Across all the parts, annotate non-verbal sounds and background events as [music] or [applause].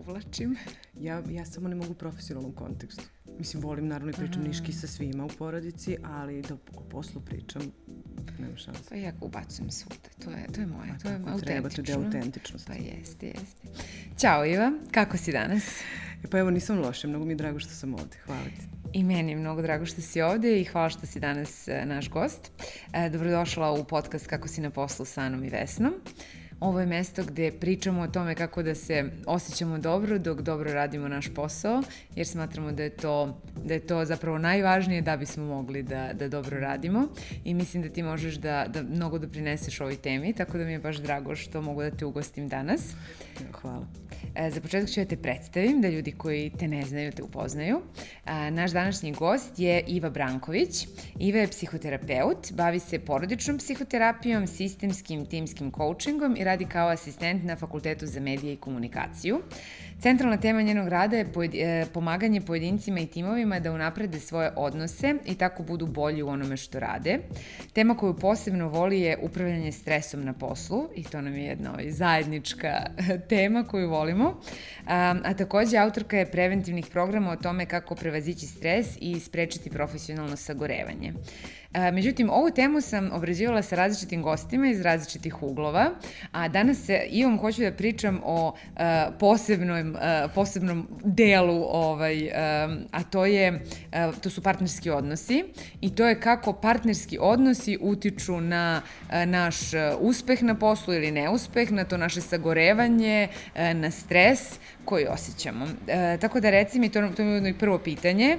uvlačim. [laughs] Ja, ja samo ne mogu u profesionalnom kontekstu. Mislim, volim naravno i pričam niški sa svima u porodici, ali da o poslu pričam, nema šanse. Pa ja ga ubacujem svuda. To je, to je moje, to je Tako treba, to je deo autentično. Pa jeste, jeste. Ćao Iva, kako si danas? E, pa evo, nisam loše, mnogo mi je drago što sam ovde. Hvala ti. I meni je mnogo drago što si ovde i hvala što si danas e, naš gost. E, Dobrodošla u podcast Kako si na poslu sa Anom i Vesnom. Ovo je mesto gde pričamo o tome kako da se osjećamo dobro dok dobro radimo naš posao, jer smatramo da je to, da je to zapravo najvažnije da bismo mogli da, da dobro radimo i mislim da ti možeš da, da mnogo doprineseš ovoj temi, tako da mi je baš drago što mogu da te ugostim danas. Hvala. E, Za početak ću da te predstavim, da ljudi koji te ne znaju te upoznaju. A, Naš današnji gost je Iva Branković. Iva je psihoterapeut, bavi se porodičnom psihoterapijom, sistemskim timskim coachingom i радикал асистент на факултето за медия и комуникацио. Centralna tema njenog rada je e, pomaganje pojedincima i timovima da unaprede svoje odnose i tako budu bolji u onome što rade. Tema koju posebno voli je upravljanje stresom na poslu i to nam je jedna ovaj, zajednička [laughs] tema koju volimo. A, a takođe autorka je preventivnih programa o tome kako prevazići stres i sprečiti profesionalno sagorevanje. A, međutim, ovu temu sam obrađivala sa različitim gostima iz različitih uglova, a danas se Ivom hoću da pričam o a, posebnom, a, posebnom delu, ovaj, a, to, je, a, to su partnerski odnosi i to je kako partnerski odnosi utiču na a, naš uspeh na poslu ili neuspeh, na to naše sagorevanje, na stres koji osjećamo. Tako da reci mi, to, je ujedno i prvo pitanje,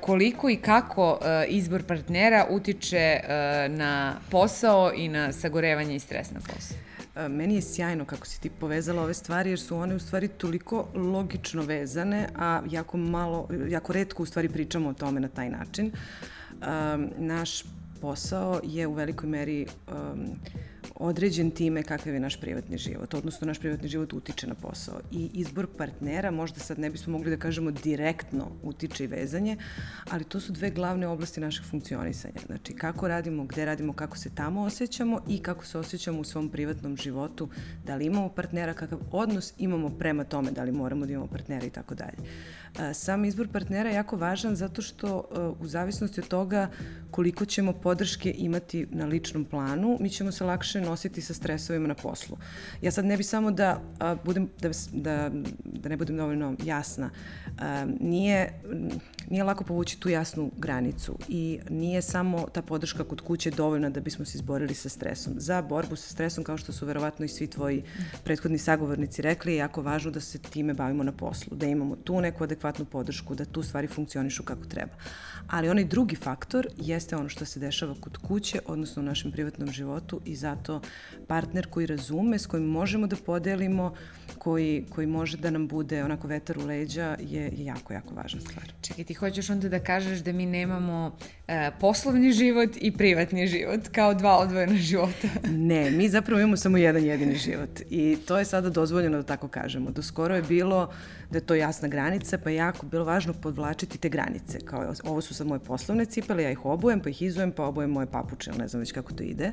koliko i kako izbor partnera utiče na posao i na sagorevanje i stres na posao? Meni je sjajno kako si ti povezala ove stvari, jer su one u stvari toliko logično vezane, a jako malo, jako redko u stvari pričamo o tome na taj način. Um, naš posao je u velikoj meri um, određen time kakav je naš privatni život, odnosno naš privatni život utiče na posao. I izbor partnera, možda sad ne bismo mogli da kažemo direktno utiče i vezanje, ali to su dve glavne oblasti našeg funkcionisanja. Znači, kako radimo, gde radimo, kako se tamo osjećamo i kako se osjećamo u svom privatnom životu, da li imamo partnera, kakav odnos imamo prema tome, da li moramo da imamo partnera i tako dalje. Sam izbor partnera je jako važan zato što e, u zavisnosti od toga koliko ćemo podrške imati na ličnom planu, mi ćemo se lakše nositi sa stresovima na poslu. Ja sad ne bi samo da budem da, da, da ne budem dovoljno jasna. Nije nije lako povući tu jasnu granicu i nije samo ta podrška kod kuće dovoljna da bismo se izborili sa stresom. Za borbu sa stresom, kao što su verovatno i svi tvoji prethodni sagovornici rekli, je jako važno da se time bavimo na poslu, da imamo tu neku adekvatnu podršku, da tu stvari funkcionišu kako treba. Ali onaj drugi faktor jeste ono što se dešava kod kuće, odnosno u našem privatnom životu i zato partner koji razume, s kojim možemo da podelimo, koji, koji može da nam bude onako vetar u leđa je, je jako, jako važna stvar. Čekaj, ti hoćeš onda da kažeš da mi nemamo e, poslovni život i privatni život kao dva odvojena života. [laughs] Ne, mi zapravo imamo samo jedan jedini život i to je sada dozvoljeno da tako kažemo. Do skoro je bilo da je to jasna granica, pa je jako bilo važno podvlačiti te granice. Kao, ovo su sad moje poslovne cipele, ja ih obujem, pa ih izujem, pa obujem moje papuče, ne znam već kako to ide.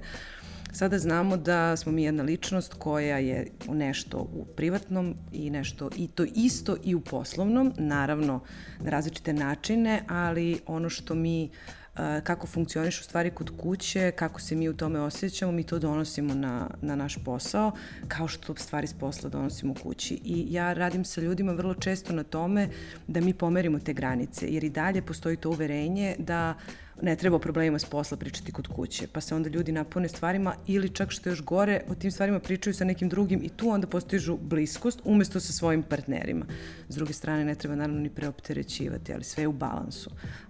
Sada znamo da smo mi jedna ličnost koja je nešto u privatnom i nešto i to isto i u poslovnom, naravno na različite načine, ali ono što mi uh, kako funkcionišu stvari kod kuće, kako se mi u tome osjećamo, mi to donosimo na, na naš posao, kao što stvari s posla donosimo kući. I ja radim sa ljudima vrlo često na tome da mi pomerimo te granice, jer i dalje postoji to uverenje da ne treba o problemima s posla pričati kod kuće, pa se onda ljudi napune stvarima ili čak što još gore, o tim stvarima pričaju sa nekim drugim i tu onda postižu bliskost umesto sa svojim partnerima. S druge strane, ne treba naravno ni preopterećivati, ali sve je u balansu.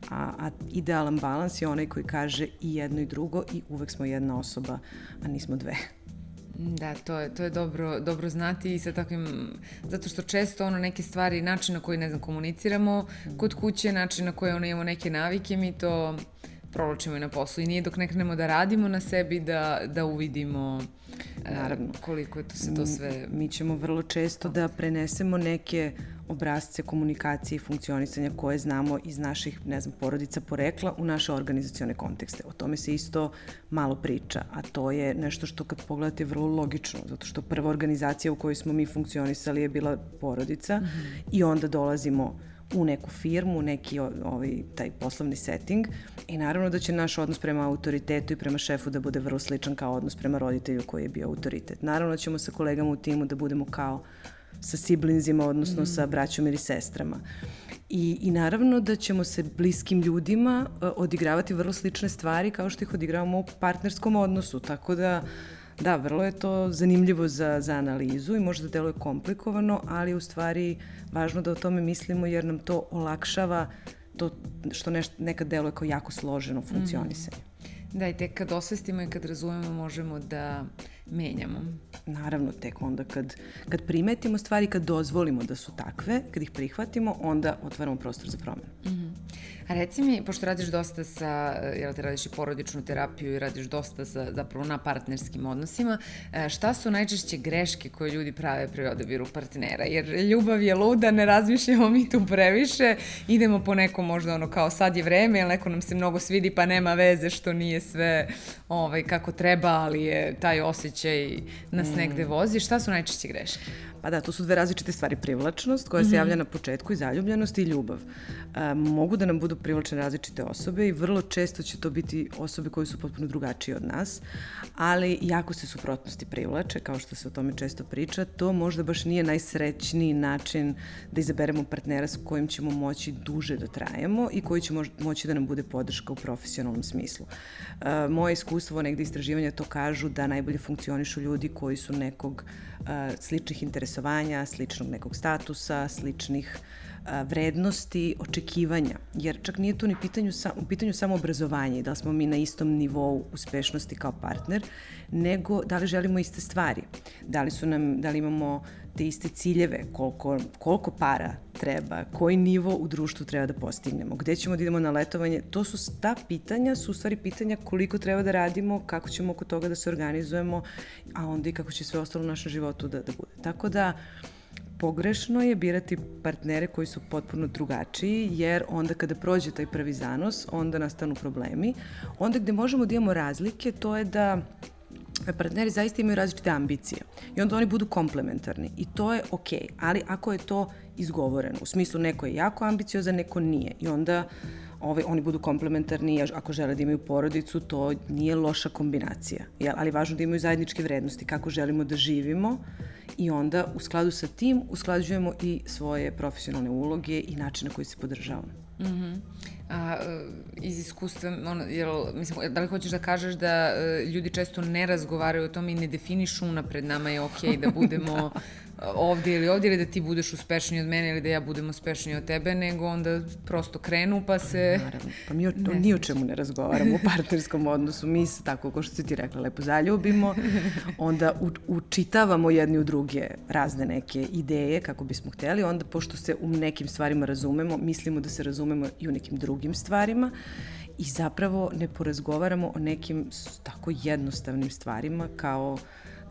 A, a idealan balans je onaj koji kaže i jedno i drugo i uvek smo jedna osoba, a nismo dve. Da, to je, to je dobro, dobro znati i sa takvim, zato što često ono neke stvari, način na koji, ne znam, komuniciramo kod kuće, način na koji ono imamo neke navike, mi to provlačimo i na poslu i nije dok ne krenemo da radimo na sebi da, da uvidimo naravno. Koliko je to se to sve... Mi ćemo vrlo često da prenesemo neke obrazce komunikacije i funkcionisanja koje znamo iz naših, ne znam, porodica porekla u naše organizacione kontekste. O tome se isto malo priča, a to je nešto što kad pogledate je vrlo logično, zato što prva organizacija u kojoj smo mi funkcionisali je bila porodica mm -hmm. i onda dolazimo u neku firmu, neki ovaj, taj poslovni setting i naravno da će naš odnos prema autoritetu i prema šefu da bude vrlo sličan kao odnos prema roditelju koji je bio autoritet. Naravno da ćemo sa kolegama u timu da budemo kao sa siblinsima, odnosno mm. sa braćom ili sestrama. I, I naravno da ćemo se bliskim ljudima uh, odigravati vrlo slične stvari kao što ih odigravamo u partnerskom odnosu, tako da Da, vrlo je to zanimljivo za, za analizu i možda deluje komplikovano, ali u stvari važno da o tome mislimo jer nam to olakšava to što neš, nekad deluje kao jako složeno funkcionisanje. Mm. Da, i tek kad osvestimo i kad razumemo možemo da menjamo. Naravno, tek onda kad, kad primetimo stvari, kad dozvolimo da su takve, kad ih prihvatimo, onda otvaramo prostor za promenu. Mm -hmm. A reci mi, pošto radiš dosta sa, jel te radiš i porodičnu terapiju i radiš dosta sa, zapravo na partnerskim odnosima, e, šta su najčešće greške koje ljudi prave pri odabiru partnera? Jer ljubav je luda, ne razmišljamo mi tu previše, idemo po neko možda ono kao sad je vreme, ili neko nam se mnogo svidi pa nema veze što nije sve ovaj, kako treba, ali je taj osjećaj nas mm. negde vozi. Šta su najčešće greške? Pa da, to su dve različite stvari. Privlačnost koja se mhm. javlja na početku i zaljubljenost i ljubav. E, mogu da nam budu privlačne različite osobe i vrlo često će to biti osobe koje su potpuno drugačije od nas, ali jako se suprotnosti privlače, kao što se o tome često priča. To možda baš nije najsrećniji način da izaberemo partnera s kojim ćemo moći duže da trajemo i koji će moći da nam bude podrška u profesionalnom smislu. E, moje iskustvo, negde istraživanja to kažu da najbolje funkcionišu ljudi koji su nekog e, sličnih interesovanja, sličnog nekog statusa, sličnih vrednosti, očekivanja, jer čak nije tu ni pitanju, u pitanju samo obrazovanje, da li smo mi na istom nivou uspešnosti kao partner, nego da li želimo iste stvari, da li, su nam, da li imamo te iste ciljeve, koliko, koliko para treba, koji nivo u društvu treba da postignemo, gde ćemo da idemo na letovanje, to su ta pitanja, su u stvari pitanja koliko treba da radimo, kako ćemo oko toga da se organizujemo, a onda i kako će sve ostalo u našem životu da, da bude. Tako da, pogrešno je birati partnere koji su potpuno drugačiji, jer onda kada prođe taj prvi zanos, onda nastanu problemi. Onda gde možemo da imamo razlike, to je da partneri zaista imaju različite ambicije i onda oni budu komplementarni i to je okay. ali ako je to izgovoreno, u smislu neko je jako ambiciozan, neko nije i onda ovaj, oni budu komplementarni, ako žele da imaju porodicu, to nije loša kombinacija, jel? ali važno da imaju zajedničke vrednosti, kako želimo da živimo i onda u skladu sa tim usklađujemo i svoje profesionalne uloge i način na koji se podržavamo. Mm -hmm. A, e, iz iskustva, ono, jel, mislim, da li hoćeš da kažeš da uh, ljudi često ne razgovaraju o tome i ne definišu unapred nama je okay da budemo [laughs] da ovde ili ovde ili da ti budeš uspešniji od mene ili da ja budem uspešniji od tebe, nego onda prosto krenu pa se... Naravno, pa mi o, [laughs] to, ni o čemu ne razgovaramo u partnerskom odnosu. Mi se tako, kao što si ti rekla, lepo zaljubimo, [laughs] onda u, učitavamo jedni u druge razne neke ideje kako bismo hteli, onda pošto se u nekim stvarima razumemo, mislimo da se razumemo i u nekim drugim stvarima i zapravo ne porazgovaramo o nekim tako jednostavnim stvarima kao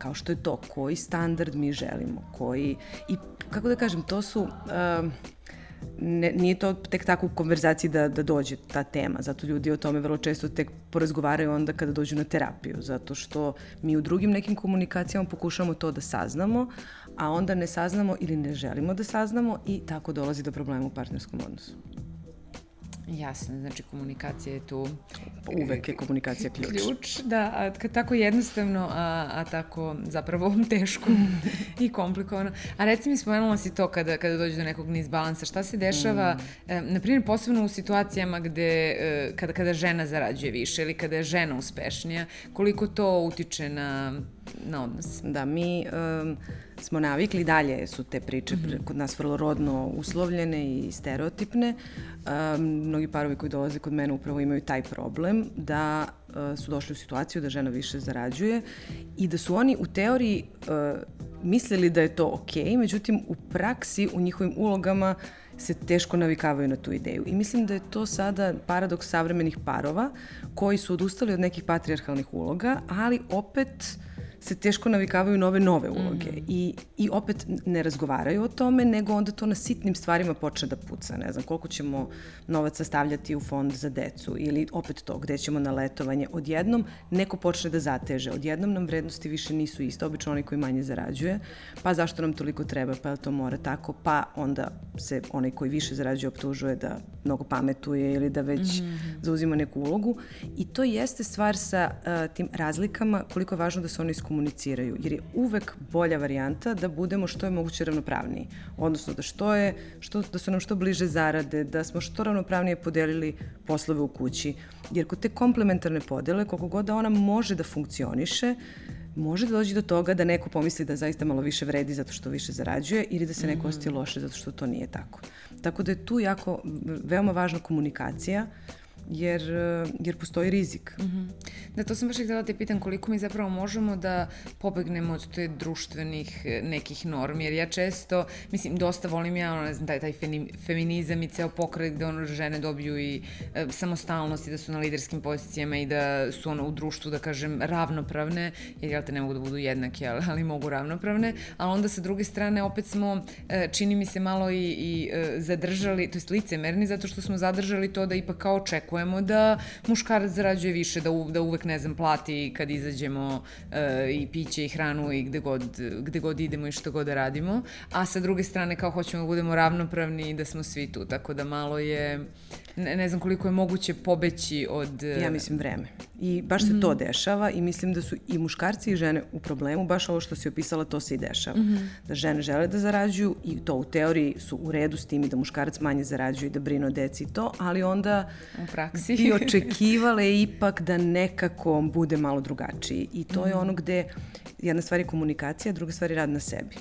kao što je to, koji standard mi želimo, koji, i kako da kažem, to su, uh, ne, nije to tek tako u konverzaciji da, da dođe ta tema, zato ljudi o tome vrlo često tek porazgovaraju onda kada dođu na terapiju, zato što mi u drugim nekim komunikacijama pokušamo to da saznamo, a onda ne saznamo ili ne želimo da saznamo i tako dolazi do problema u partnerskom odnosu. Jasno, znači komunikacija je tu... Uvek je komunikacija ključ. Ključ, da, a tako jednostavno, a, a tako zapravo [laughs] teško i komplikovano. A reci mi, spomenula si to kada, kada dođe do nekog nizbalansa, šta se dešava, mm. e, na primjer, posebno u situacijama gde, e, kada, kada žena zarađuje više ili kada je žena uspešnija, koliko to utiče na, na odnos? Da, mi... Um, smo navikli, dalje su te priče mm -hmm. kod nas vrlo rodno uslovljene i stereotipne. Um, mnogi parovi koji dolaze kod mene upravo imaju taj problem da uh, su došli u situaciju da žena više zarađuje i da su oni u teoriji uh, mislili da je to okej, okay, međutim u praksi u njihovim ulogama se teško navikavaju na tu ideju. I mislim da je to sada paradoks savremenih parova koji su odustali od nekih patrijarhalnih uloga, ali opet se teško navikavaju nove nove uloge mm. I, i opet ne razgovaraju o tome, nego onda to na sitnim stvarima počne da puca. Ne znam, koliko ćemo novaca stavljati u fond za decu ili opet to, gde ćemo na letovanje. Odjednom neko počne da zateže, odjednom nam vrednosti više nisu iste, obično onaj koji manje zarađuje, pa zašto nam toliko treba, pa to mora tako, pa onda se onaj koji više zarađuje optužuje da mnogo pametuje ili da već mm -hmm. zauzima neku ulogu. I to jeste stvar sa uh, tim razlikama koliko je važno da se one iskomuniciraju, jer je uvek bolja varijanta da budemo što je moguće ravnopravniji. Odnosno da što je, što, da su nam što bliže zarade, da smo što ravnopravnije podelili poslove u kući. Jer kod te komplementarne podele, koliko god da ona može da funkcioniše, može da dođe do toga da neko pomisli da zaista malo više vredi zato što više zarađuje ili da se neko mm. osjeća loše zato što to nije tako. Tako da je tu jako, veoma važna komunikacija jer, jer postoji rizik. Mm -hmm. Da, to sam baš htjela da te pitan koliko mi zapravo možemo da pobegnemo od te društvenih e, nekih normi, jer ja često, mislim, dosta volim ja, ono, ne znam, taj, taj feminizam i ceo pokret gde ono žene dobiju i e, samostalnost i da su na liderskim pozicijama i da su ono u društvu, da kažem, ravnopravne, jer jel te ne mogu da budu jednake, ali, ali mogu ravnopravne, ali onda sa druge strane opet smo, e, čini mi se malo i, i e, zadržali, to jest licemerni, zato što smo zadržali to da ipak kao očekujemo očekujemo da muškarac zarađuje više, da, u, da uvek, ne znam, plati kad izađemo e, i piće i hranu i gde god, gde god idemo i što god da radimo, a sa druge strane kao hoćemo da budemo ravnopravni i da smo svi tu, tako da malo je, ne, ne znam koliko je moguće pobeći od... Ja mislim vreme. I baš se mm -hmm. to dešava i mislim da su i muškarci i žene u problemu, baš ovo što si opisala, to se i dešava. Mm -hmm. Da žene žele da zarađuju i to u teoriji su u redu s tim i da muškarac manje zarađuje i da brine o deci i to, ali onda u praksi bi očekivale ipak da nekako bude malo drugačiji. I to mm -hmm. je mhm. ono gde jedna stvar je komunikacija, druga stvar je rad na sebi.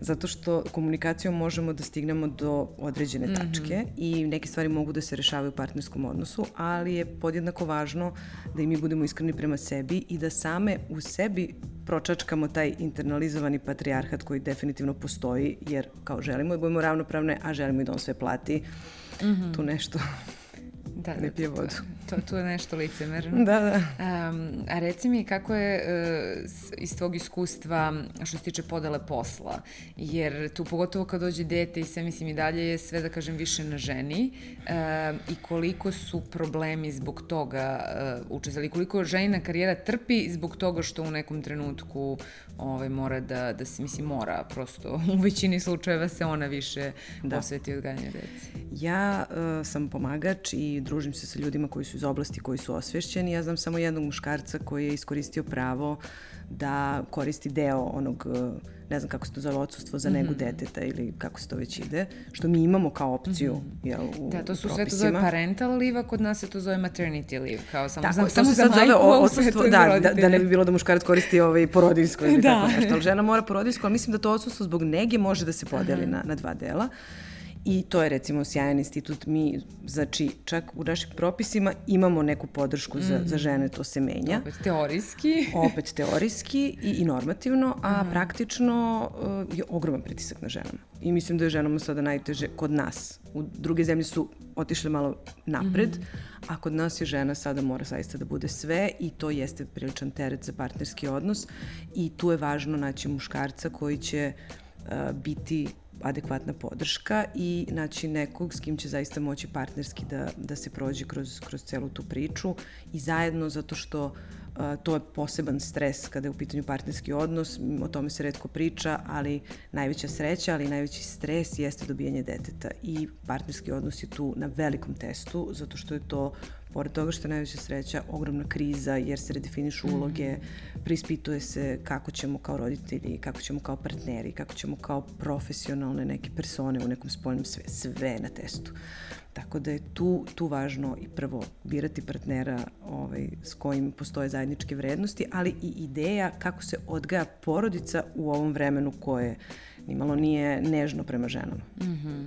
Zato što komunikacijom možemo da stignemo do određene tačke mm -hmm. i neke stvari mogu da se rešavaju u partnerskom odnosu, ali je podjednako važno da i mi budemo iskreni prema sebi i da same u sebi pročačkamo taj internalizovani patrijarhat koji definitivno postoji, jer kao želimo da budemo ravnopravne, a želimo i da on sve plati. Mm -hmm. Tu nešto da, ne pije vodu. To, to je nešto licemerno. da, da. Um, a reci mi kako je uh, iz tvog iskustva što se tiče podele posla, jer tu pogotovo kad dođe dete i sve mislim i dalje je sve da kažem više na ženi uh, i koliko su problemi zbog toga uh, učestvali, koliko ženina karijera trpi zbog toga što u nekom trenutku ovaj, mora da, da se, mislim, mora prosto, [laughs] u većini slučajeva se ona više da. posveti odgajanju dece. Ja uh, sam pomagač i družim se sa ljudima koji su iz oblasti koji su osvešćeni. Ja znam samo jednog muškarca koji je iskoristio pravo da koristi deo onog, e, ne znam kako se to zove, odsustvo za negu mm -hmm. deteta ili kako se to već ide, što mi imamo kao opciju mm -hmm. jel, u Da, to su propisima. sve to zove parental leave, a kod nas se to zove maternity leave, kao samo, Tako, samo, samo za majku, zove [laughs] odsustvo, da, da, da ne bi bilo da muškarac koristi ovaj porodinsko ili da. tako nešto, ali žena [laughs] mora porodinsko, ali mislim da to odsustvo zbog nege može da se podeli Aha. na, na dva dela. Uh, I to je recimo sjajan institut. Mi, znači, čak u našim propisima imamo neku podršku za, mm. za žene, to se menja. Opet teorijski. [laughs] Opet teorijski i, i normativno, a mm. praktično uh, je ogroman pritisak na ženama. I mislim da je ženama sada najteže kod nas. U druge zemlje su otišle malo napred, mm. a kod nas je žena sada mora zaista da bude sve i to jeste priličan teret za partnerski odnos i tu je važno naći muškarca koji će uh, biti adekvatna podrška i naći nekog s kim će zaista moći partnerski da, da se prođe kroz, kroz celu tu priču i zajedno zato što uh, to je poseban stres kada je u pitanju partnerski odnos, o tome se redko priča, ali najveća sreća, ali najveći stres jeste dobijanje deteta i partnerski odnos je tu na velikom testu, zato što je to pored toga što je najveća sreća, ogromna kriza jer se redefinišu mhm. uloge, prispituje se kako ćemo kao roditelji, kako ćemo kao partneri, kako ćemo kao profesionalne neke persone u nekom spoljnom sve, sve na testu. Tako da je tu, tu važno i prvo birati partnera ovaj, s kojim postoje zajedničke vrednosti, ali i ideja kako se odgaja porodica u ovom vremenu koje nimalo nije nežno prema ženama. Mm -hmm.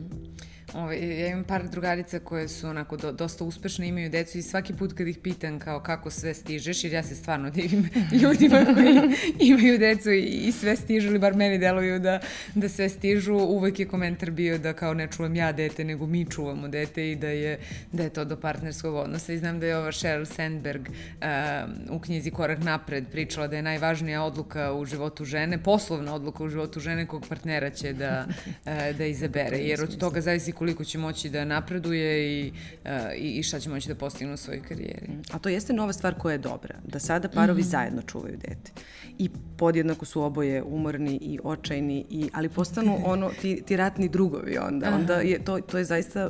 Ovaj, ja imam par drugarica koje su onako do, dosta uspešne, imaju decu i svaki put kad ih pitam kao kako sve stižeš, jer ja se stvarno divim [laughs] ljudima koji imaju decu i, i sve stižu, ili bar meni deluju da, da sve stižu, uvek je komentar bio da kao ne čuvam ja dete, nego mi čuvamo dete i da je, da je to do partnerskog odnosa. I znam da je ova Sheryl Sandberg uh, u knjizi Korak napred pričala da je najvažnija odluka u životu žene, poslovna odluka u životu žene kog partnera će da, [laughs] uh, da izabere, jer od toga zavisi koliko će moći da napreduje i, uh, i šta će moći da postigne u svojoj karijeri. A to jeste nova stvar koja je dobra, da sada parovi mm -hmm. zajedno čuvaju dete. I podjednako su oboje umorni i očajni, i, ali postanu [laughs] ono, ti, ti ratni drugovi onda. Onda je, to, to je zaista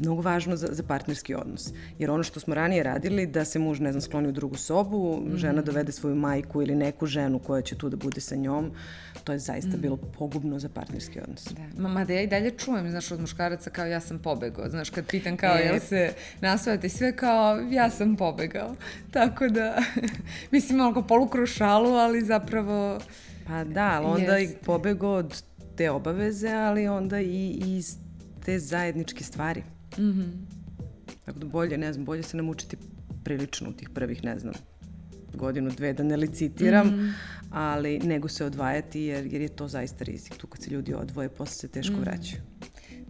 mnogo važno za, za partnerski odnos. Jer ono što smo ranije radili, da se muž, ne znam, skloni u drugu sobu, mm žena dovede svoju majku ili neku ženu koja će tu da bude sa njom, to je zaista mm bilo pogubno za partnerski odnos. Da. Ma, da ja i dalje čujem, znaš, od muškaraca kao ja sam pobegao. Znaš, kad pitan kao e... jel se nasvajate sve kao ja sam pobegao. [laughs] Tako da, [laughs] mislim, malo polukroz šalu, ali zapravo... Pa da, ali onda i pobegao od te obaveze, ali onda i iz te zajedničke stvari. Mm -hmm. Tako da bolje, ne znam, bolje se namučiti prilično u tih prvih, ne znam, godinu, dve, da ne licitiram, mm -hmm. ali nego se odvajati jer, jer je to zaista rizik. Tu kad se ljudi odvoje, posle se teško mm -hmm. vraćaju.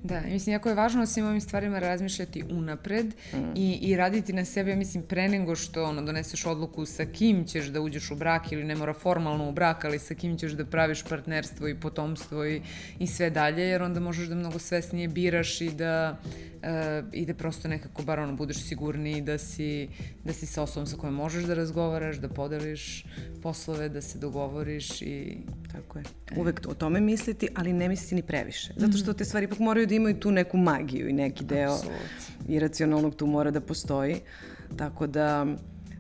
Da, mislim, jako je važno o svim ovim stvarima razmišljati unapred mm. i, i raditi na sebe, mislim, pre nego što ono, doneseš odluku sa kim ćeš da uđeš u brak ili ne mora formalno u brak, ali sa kim ćeš da praviš partnerstvo i potomstvo i, i sve dalje, jer onda možeš da mnogo svesnije biraš i da uh, i da prosto nekako bar ono budeš sigurniji da si, da si sa osobom sa kojom možeš da razgovaraš, da podeliš poslove, da se dogovoriš i... Tako je. Uvek o tome misliti, ali ne misliti ni previše. Zato što te stvari ipak moraju da imaju tu neku magiju i neki deo Absolut. iracionalnog tu mora da postoji. Tako da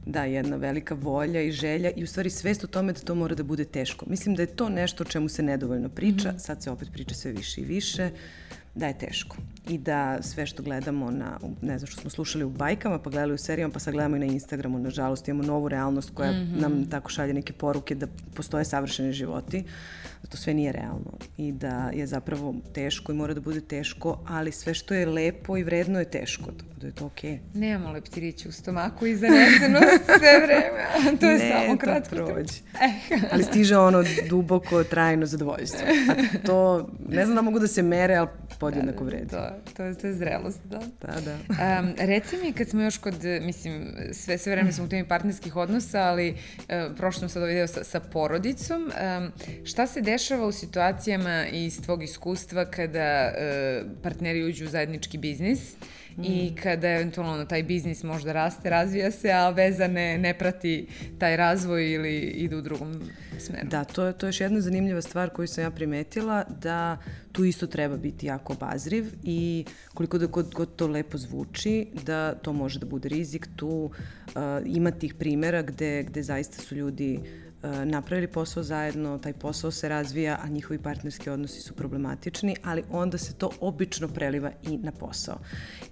da, jedna velika volja i želja i u stvari svest o tome da to mora da bude teško. Mislim da je to nešto o čemu se nedovoljno priča, -hmm. sad se opet priča sve više i više. Uh, da je teško i da sve što gledamo na, ne znam što smo slušali u bajkama, pa gledali u serijama, pa sad gledamo i na Instagramu, nažalost imamo novu realnost koja mm -hmm. nam tako šalje neke poruke da postoje savršeni životi, da to sve nije realno i da je zapravo teško i mora da bude teško, ali sve što je lepo i vredno je teško, tako da je to okej. Okay. Nemamo leptirići u stomaku i zanesenost sve vreme, to je ne, samo kratko. Ne, to prođe. ali stiže ono duboko, trajno zadovoljstvo. A to, ne znam da mogu da se mere, ali podjednako vredi. To, to, je, to je zrelost, da. Da, da. Um, reci mi, kad smo još kod, mislim, sve, sve vreme smo u temi partnerskih odnosa, ali uh, prošlo sam sad ovaj deo sa, sa porodicom, um, šta se dešava u situacijama iz tvog iskustva kada uh, partneri uđu u zajednički biznis? mm. i kada eventualno taj biznis možda raste, razvija se, a veza ne, ne prati taj razvoj ili ide u drugom smeru. Da, to je, to je još jedna zanimljiva stvar koju sam ja primetila, da tu isto treba biti jako obazriv i koliko da god, god to lepo zvuči, da to može da bude rizik, tu uh, ima tih primera gde, gde zaista su ljudi uh, E, napravili posao zajedno, taj posao se razvija, a njihovi partnerski odnosi su problematični, ali onda se to obično preliva i na posao.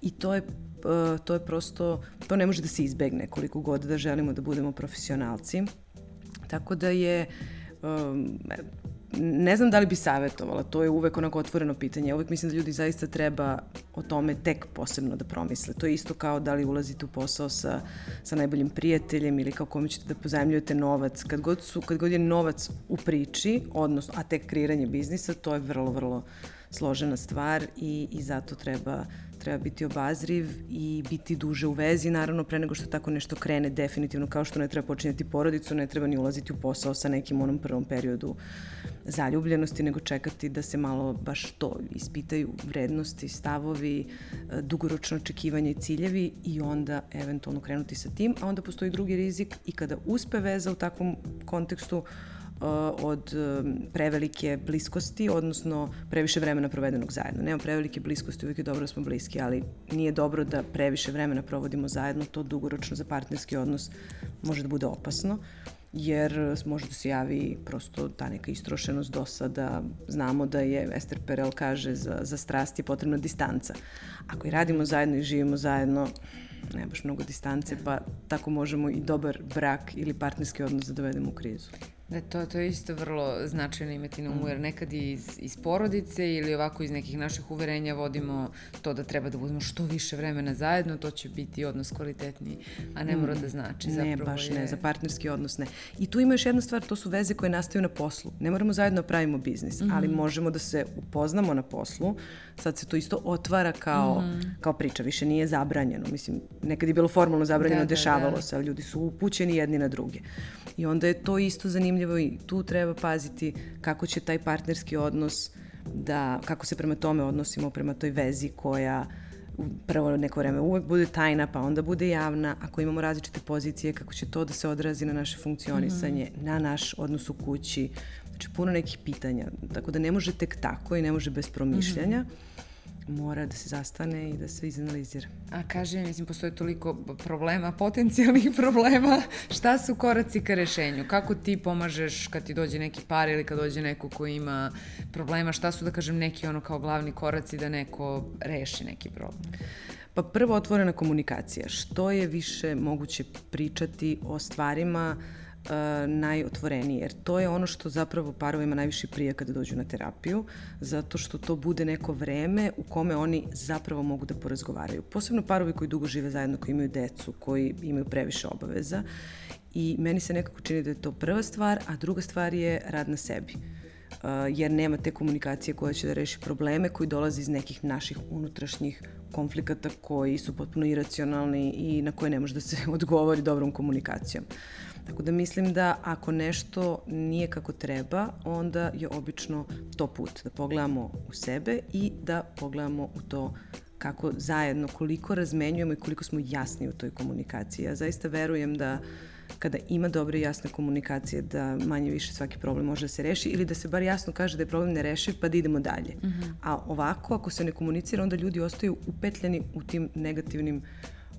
I to je e, to je prosto, to ne može da se izbegne koliko god da želimo da budemo profesionalci. Tako da je um, ne znam da li bi savjetovala, to je uvek onako otvoreno pitanje. Uvek mislim da ljudi zaista treba o tome tek posebno da promisle. To je isto kao da li ulazite u posao sa, sa najboljim prijateljem ili kao kome ćete da pozajemljujete novac. Kad god, su, kad god je novac u priči, odnosno, a tek kreiranje biznisa, to je vrlo, vrlo složena stvar i, i zato treba treba biti obazriv i biti duže u vezi, naravno pre nego što tako nešto krene definitivno, kao što ne treba počinjati porodicu, ne treba ni ulaziti u posao sa nekim onom prvom periodu zaljubljenosti, nego čekati da se malo baš to ispitaju vrednosti, stavovi, dugoročno očekivanje i ciljevi i onda eventualno krenuti sa tim, a onda postoji drugi rizik i kada uspe veza u takvom kontekstu, od prevelike bliskosti, odnosno previše vremena provedenog zajedno. Nema prevelike bliskosti, uvijek je dobro da smo bliski, ali nije dobro da previše vremena provodimo zajedno, to dugoročno za partnerski odnos može da bude opasno jer može da se javi prosto ta neka istrošenost dosada. Znamo da je, Ester Perel kaže, za, za strast je potrebna distanca. Ako i radimo zajedno i živimo zajedno, ne baš mnogo distance, pa tako možemo i dobar brak ili partnerski odnos da dovedemo u krizu. Da, to, to je isto vrlo značajno imati na umu, jer nekad iz, iz porodice ili ovako iz nekih naših uverenja vodimo to da treba da budemo što više vremena zajedno, to će biti odnos kvalitetniji, a ne mora da znači. Zapravo ne, baš je... ne, za partnerski odnos ne. I tu ima još jedna stvar, to su veze koje nastaju na poslu. Ne moramo zajedno da pravimo biznis, mm -hmm. ali možemo da se upoznamo na poslu. Sad se to isto otvara kao, mm -hmm. kao priča, više nije zabranjeno. Mislim, nekad je bilo formalno zabranjeno, da, dešavalo da, da. se, ali ljudi su upućeni jedni na druge. I onda je to isto zanimljivo i tu treba paziti kako će taj partnerski odnos da, kako se prema tome odnosimo, prema toj vezi koja prvo neko vreme uvek bude tajna, pa onda bude javna. Ako imamo različite pozicije, kako će to da se odrazi na naše funkcionisanje, mm -hmm. na naš odnos u kući. Znači, puno nekih pitanja. Tako da ne može tek tako i ne može bez promišljanja. Mm -hmm mora da se zastane i da se izanalizira. A kaže, mislim, postoje toliko problema, potencijalnih [laughs] problema. Šta su koraci ka rešenju? Kako ti pomažeš kad ti dođe neki par ili kad dođe neko ko ima problema? Šta su, da kažem, neki ono kao glavni koraci da neko reši neki problem? Pa prvo otvorena komunikacija. Što je više moguće pričati o stvarima uh, uh, najotvorenije, jer to je ono što zapravo parovima najviše prije kada dođu na terapiju, zato što to bude neko vreme u kome oni zapravo mogu da porazgovaraju. Posebno parovi koji dugo žive zajedno, koji imaju decu, koji imaju previše obaveza i meni se nekako čini da je to prva stvar, a druga stvar je rad na sebi. Uh, jer nema te komunikacije koja će da reši probleme koji dolaze iz nekih naših unutrašnjih konflikata koji su potpuno iracionalni i na koje ne može da se [laughs] odgovori dobrom komunikacijom. Tako da mislim da ako nešto nije kako treba, onda je obično to put. Da pogledamo u sebe i da pogledamo u to kako zajedno, koliko razmenjujemo i koliko smo jasni u toj komunikaciji. Ja zaista verujem da kada ima dobre i jasne komunikacije da manje više svaki problem može da se reši ili da se bar jasno kaže da je problem nerešiv pa da idemo dalje. Mm -hmm. A ovako ako se ne komunicira onda ljudi ostaju upetljeni u tim negativnim uh,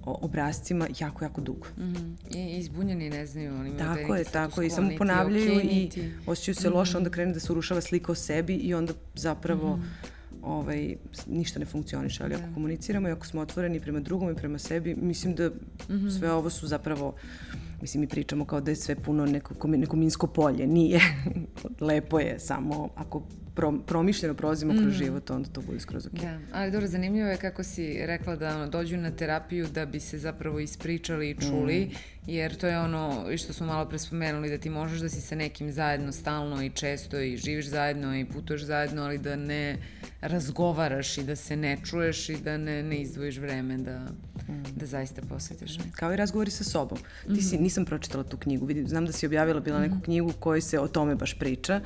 obrazcima jako, jako dugo. Mm -hmm. I izbunjeni ne znaju. Oni tako je, tako je. I samo ponavljaju okay, i osjećaju se mm -hmm. loše, onda krene da se urušava slika o sebi i onda zapravo mm -hmm. ovaj, ništa ne funkcioniše. Ali ako da. komuniciramo i ako smo otvoreni prema drugom i prema sebi, mislim da mm -hmm. sve ovo su zapravo Mislim, mi pričamo kao da je sve puno neko, neko minsko polje. Nije. [laughs] Lepo je, samo ako pro, promišljeno prolazimo kroz mm. život, onda to bude skroz ok. Da, ali dobro, zanimljivo je kako si rekla da ono, dođu na terapiju da bi se zapravo ispričali i čuli, mm. jer to je ono što smo malo pre spomenuli, da ti možeš da si sa nekim zajedno stalno i često i živiš zajedno i putuješ zajedno, ali da ne razgovaraš i da se ne čuješ i da ne, ne izdvojiš vreme da, mm. da zaista posvetiš. Kao i razgovori sa sobom. Ti si, mhm. nisam pročitala tu knjigu, vidim, znam da si objavila bila neku mhm. knjigu koji se o tome baš priča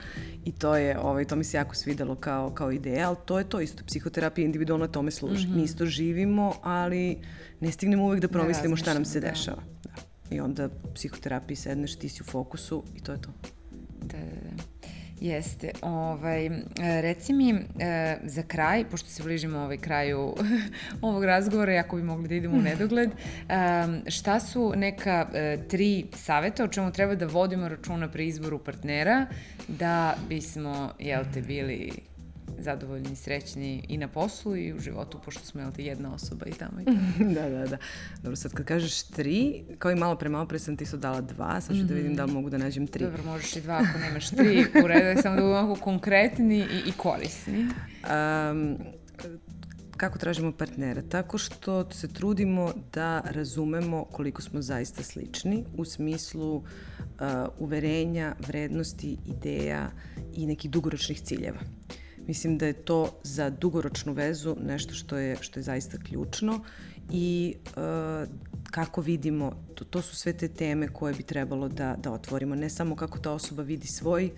i to je, ovaj, to mi se jako svidelo kao, kao ideja, ali to je to isto, psihoterapija individualno tome služi. Mm -hmm. Mi isto živimo, ali ne stignemo uvek da promislimo šta nam se da. dešava. Da. I onda psihoterapiji sedneš, ti si u fokusu i to je to. Da, da, da. Jeste. Ovaj, reci mi e, za kraj, pošto se bližimo ovaj kraju [laughs] ovog razgovora, jako bi mogli da idemo u [laughs] nedogled, šta su neka e, tri saveta o čemu treba da vodimo računa pri izboru partnera da bismo, jel te, bili zadovoljni i srećni i na poslu i u životu, pošto smo jel te jedna osoba i tamo i tamo. [laughs] da, da, da. Dobro, sad kad kažeš tri, kao i malo pre malo pre sam ti su dala dva, sad ću mm -hmm. da vidim da li mogu da nađem tri. Dobro, možeš i dva ako nemaš tri, u redu samo da budemo ovako konkretni i, i korisni. Um, kako tražimo partnera? Tako što se trudimo da razumemo koliko smo zaista slični u smislu uh, uverenja, vrednosti, ideja i nekih dugoročnih ciljeva. Mislim da je to za dugoročnu vezu nešto što je, što je zaista ključno i uh, kako vidimo, to, to su sve te teme koje bi trebalo da, da otvorimo. Ne samo kako ta osoba vidi svoj uh,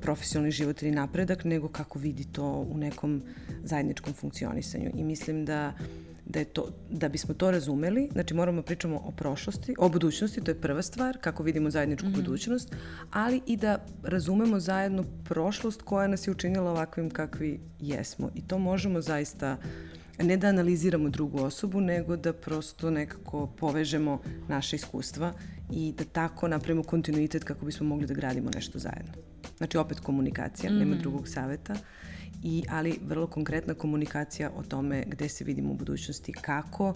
profesionalni život ili napredak, nego kako vidi to u nekom zajedničkom funkcionisanju. I mislim da da, je to, da bismo to razumeli, znači moramo da pričamo o prošlosti, o budućnosti, to je prva stvar, kako vidimo zajedničku mm -hmm. budućnost, ali i da razumemo zajedno prošlost koja nas je učinila ovakvim kakvi jesmo. I to možemo zaista ne da analiziramo drugu osobu, nego da prosto nekako povežemo naše iskustva i da tako napravimo kontinuitet kako bismo mogli da gradimo nešto zajedno. Znači opet komunikacija, mm. nema drugog saveta, i, ali vrlo konkretna komunikacija o tome gde se vidimo u budućnosti, kako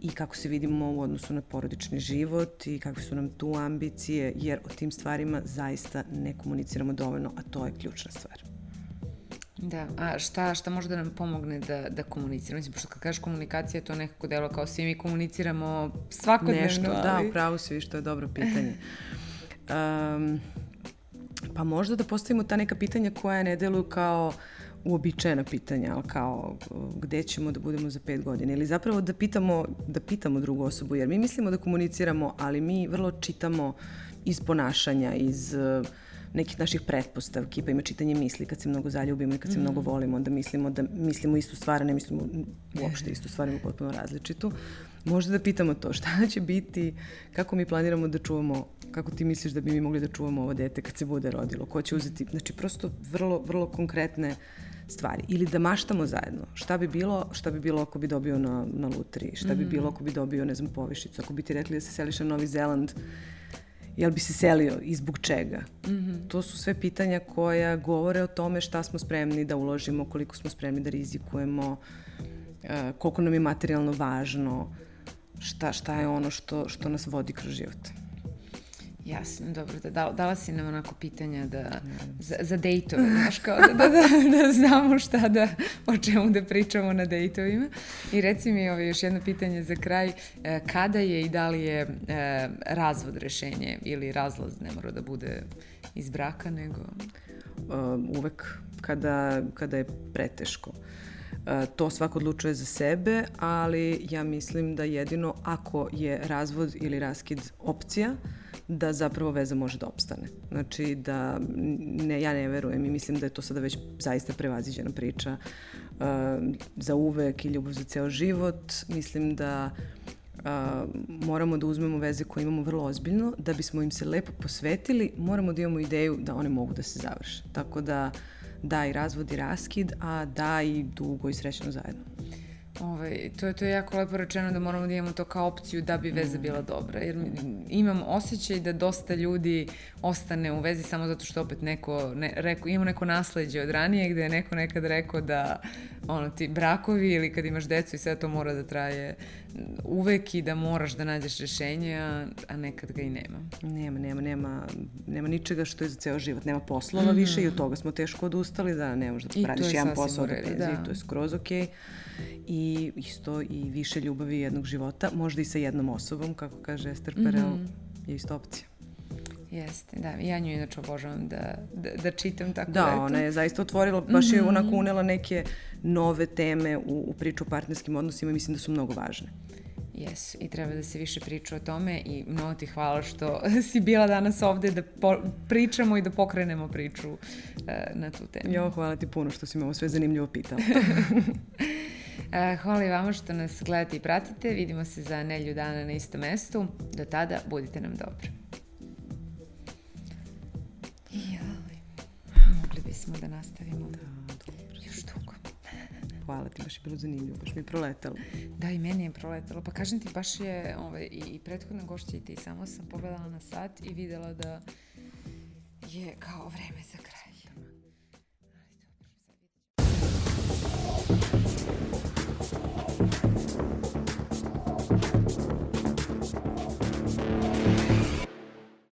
i kako se vidimo u odnosu na porodični život i kakve su nam tu ambicije, jer o tim stvarima zaista ne komuniciramo dovoljno, a to je ključna stvar. Da, a šta, šta može da nam pomogne da, da komuniciramo? Mislim, pošto kad kažeš komunikacija, to nekako delo kao svi mi komuniciramo svakodnevno. Nešto, da, ali... da, upravo si, što je dobro pitanje. [laughs] Um, pa možda da postavimo ta neka pitanja koja ne deluju kao uobičajena pitanja, ali kao gde ćemo da budemo za pet godina ili zapravo da pitamo, da pitamo drugu osobu, jer mi mislimo da komuniciramo, ali mi vrlo čitamo iz ponašanja, iz uh, nekih naših pretpostavki, pa ima čitanje misli kad se mnogo zaljubimo i kad se mm. mnogo volimo, onda mislimo da mislimo istu stvar, a ne mislimo uopšte istu stvar, ima potpuno različitu. Možda da pitamo to, šta će biti, kako mi planiramo da čuvamo, kako ti misliš da bi mi mogli da čuvamo ovo dete kad se bude rodilo, ko će uzeti, znači prosto vrlo, vrlo konkretne stvari. Ili da maštamo zajedno. Šta bi bilo, šta bi bilo ako bi dobio na, na lutri, šta mm. bi bilo ako bi dobio, ne znam, povišicu, ako bi ti rekli da se seliš na Novi Zeland, jel bi se selio i zbog čega? Mm -hmm. To su sve pitanja koja govore o tome šta smo spremni da uložimo, koliko smo spremni da rizikujemo, e, koliko nam je materijalno važno, šta, šta je ono što, što nas vodi kroz život. Jasno, dobro, da, dala, dala si nam onako pitanja da, za, za dejtove, znaš, kao da, da, da, da znamo šta da, o čemu da pričamo na dejtovima. I reci mi ovaj, još jedno pitanje za kraj, e, kada je i da li je e, razvod rešenje ili razlaz, ne mora da bude iz braka, nego... Uh, uvek kada, kada je preteško. Uh, to svako odlučuje za sebe, ali ja mislim da jedino ako je razvod ili raskid opcija, uh, da zapravo veza može da opstane. Znači da ne, ja ne verujem i mislim da je to sada već zaista prevaziđena priča uh, za uvek i ljubav za ceo život. Mislim da uh, moramo da uzmemo veze koje imamo vrlo ozbiljno, da bismo im se lepo posvetili, moramo da imamo ideju da one mogu da se završe. Tako da da i razvod i raskid, a da i dugo i srećno zajedno. Ovaj, to, je, to je jako lepo rečeno da moramo da imamo to kao opciju da bi veza bila dobra. Jer imam osjećaj da dosta ljudi ostane u vezi samo zato što opet neko, ne, reko, imamo neko nasledđe od ranije gde je neko nekad rekao da ono, ti brakovi ili kad imaš decu i sve to mora da traje uvek i da moraš da nađeš rešenje, a, a nekad ga i nema. Nema, nema, nema, nema ničega što je za ceo život. Nema poslova mm -hmm. više i od toga smo teško odustali da ne možeš da radiš jedan posao da da. to je skroz okej. Okay i isto i više ljubavi jednog života, možda i sa jednom osobom, kako kaže Ester Perel, mm -hmm. je isto opcija. Jeste, da. Ja nju inače obožavam da, da, da čitam tako da, da ona je zaista otvorila, baš je mm -hmm. onako unela neke nove teme u, u priču o partnerskim odnosima i mislim da su mnogo važne. Jesu, i treba da se više priča o tome i mnogo ti hvala što [laughs] si bila danas ovde da po, pričamo i da pokrenemo priču uh, na tu temu. Jo, hvala ti puno što si me ovo sve zanimljivo pitala. [laughs] E, hvala i vama što nas gledate i pratite. Vidimo se za nelju dana na istom mestu. Do tada, budite nam dobri. Jaj, mogli bismo da nastavimo. Da, dobro. Još dugo. Hvala ti, baš je bilo zanimljivo, baš mi je proletalo. Da, i meni je proletalo. Pa kažem ti, baš je ovaj, i prethodna gošća i ti, samo sam pogledala na sat i videla da je kao vreme za kraj.